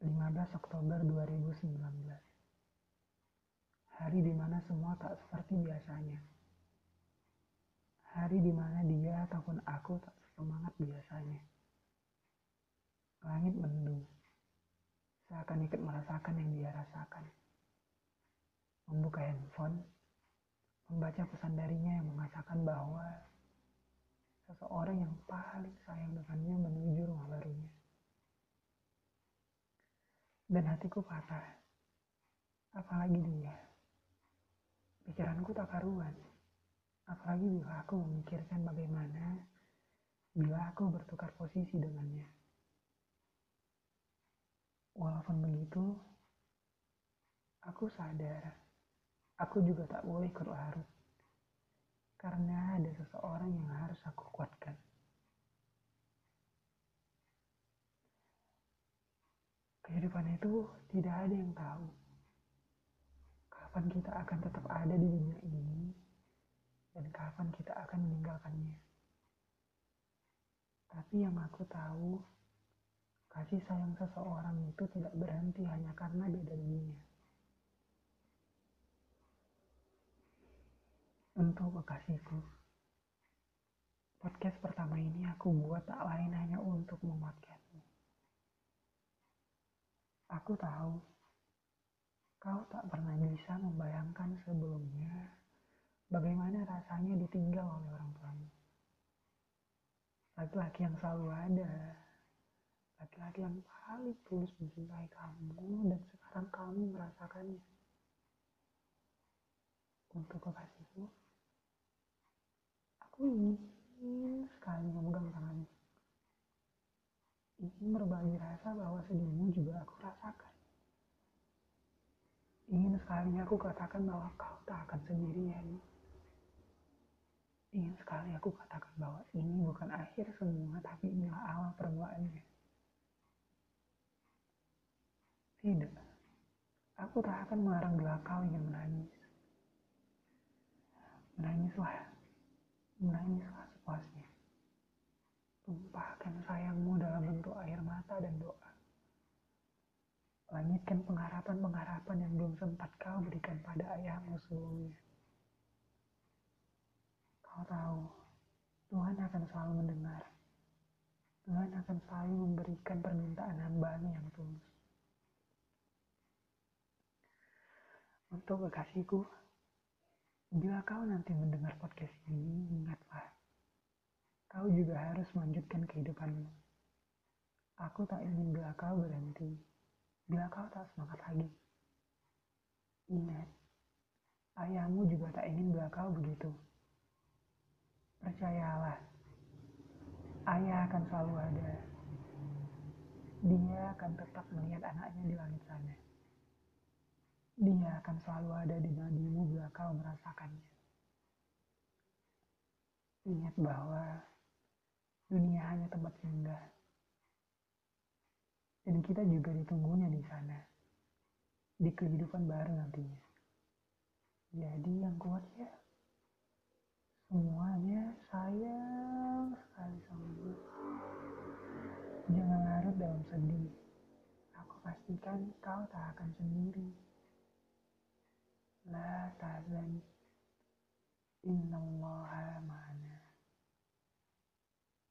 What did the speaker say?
15 Oktober 2019 Hari di mana semua tak seperti biasanya. Hari di mana dia ataupun aku tak semangat biasanya. Langit mendung. Seakan ikut merasakan yang dia rasakan. Membuka handphone. Membaca pesan darinya yang mengatakan bahwa Seseorang yang paling sayang dengannya menuju rumah barunya dan hatiku patah. Apalagi dia. Pikiranku tak karuan. Apalagi bila aku memikirkan bagaimana bila aku bertukar posisi dengannya. Walaupun begitu, aku sadar aku juga tak boleh larut karena ada seseorang yang harus aku kuatkan. Kehidupan itu tidak ada yang tahu kapan kita akan tetap ada di dunia ini dan kapan kita akan meninggalkannya. Tapi yang aku tahu, kasih sayang seseorang itu tidak berhenti hanya karena beda dunia. Untuk kekasihku, podcast pertama ini aku buat tak lain hanya untuk Aku tahu kau tak pernah bisa membayangkan sebelumnya bagaimana rasanya ditinggal oleh orang tuamu. Laki-laki yang selalu ada, laki-laki yang paling tulus mencintai kamu dan sekarang kamu merasakannya. Untuk kekasihku, aku ingin sekali memegang tanganmu ingin berbagi rasa bahwa sedihmu juga aku rasakan. Ingin sekali aku katakan bahwa kau tak akan sendirian. Ingin sekali aku katakan bahwa ini bukan akhir semua, tapi inilah awal permulaannya. Tidak, aku tak akan melarang bila kau ingin menangis. Menangislah, menangislah sepuasnya. Tumpahkan sayangmu dalam bentuk air mata dan doa. Langitkan pengharapan-pengharapan yang belum sempat kau berikan pada ayahmu sebelumnya. Kau tahu, Tuhan akan selalu mendengar. Tuhan akan selalu memberikan permintaan hambanya yang tulus. Untuk kekasihku, bila kau nanti mendengar podcast ini, ingatlah Kau juga harus melanjutkan kehidupanmu. Aku tak ingin bila kau berhenti, bila kau tak semangat lagi. Ingat, ayahmu juga tak ingin bila kau begitu. Percayalah, ayah akan selalu ada. Dia akan tetap melihat anaknya di langit sana. Dia akan selalu ada di nadimu bila kau merasakannya. Ingat bahwa Dunia hanya tempat singgah. Dan kita juga ditunggunya di sana. Di kehidupan baru nantinya. Jadi yang kuat ya. Semuanya sayang sekali sama gue. Jangan larut dalam sedih. Aku pastikan kau tak akan sendiri. La tahzan. Innallaha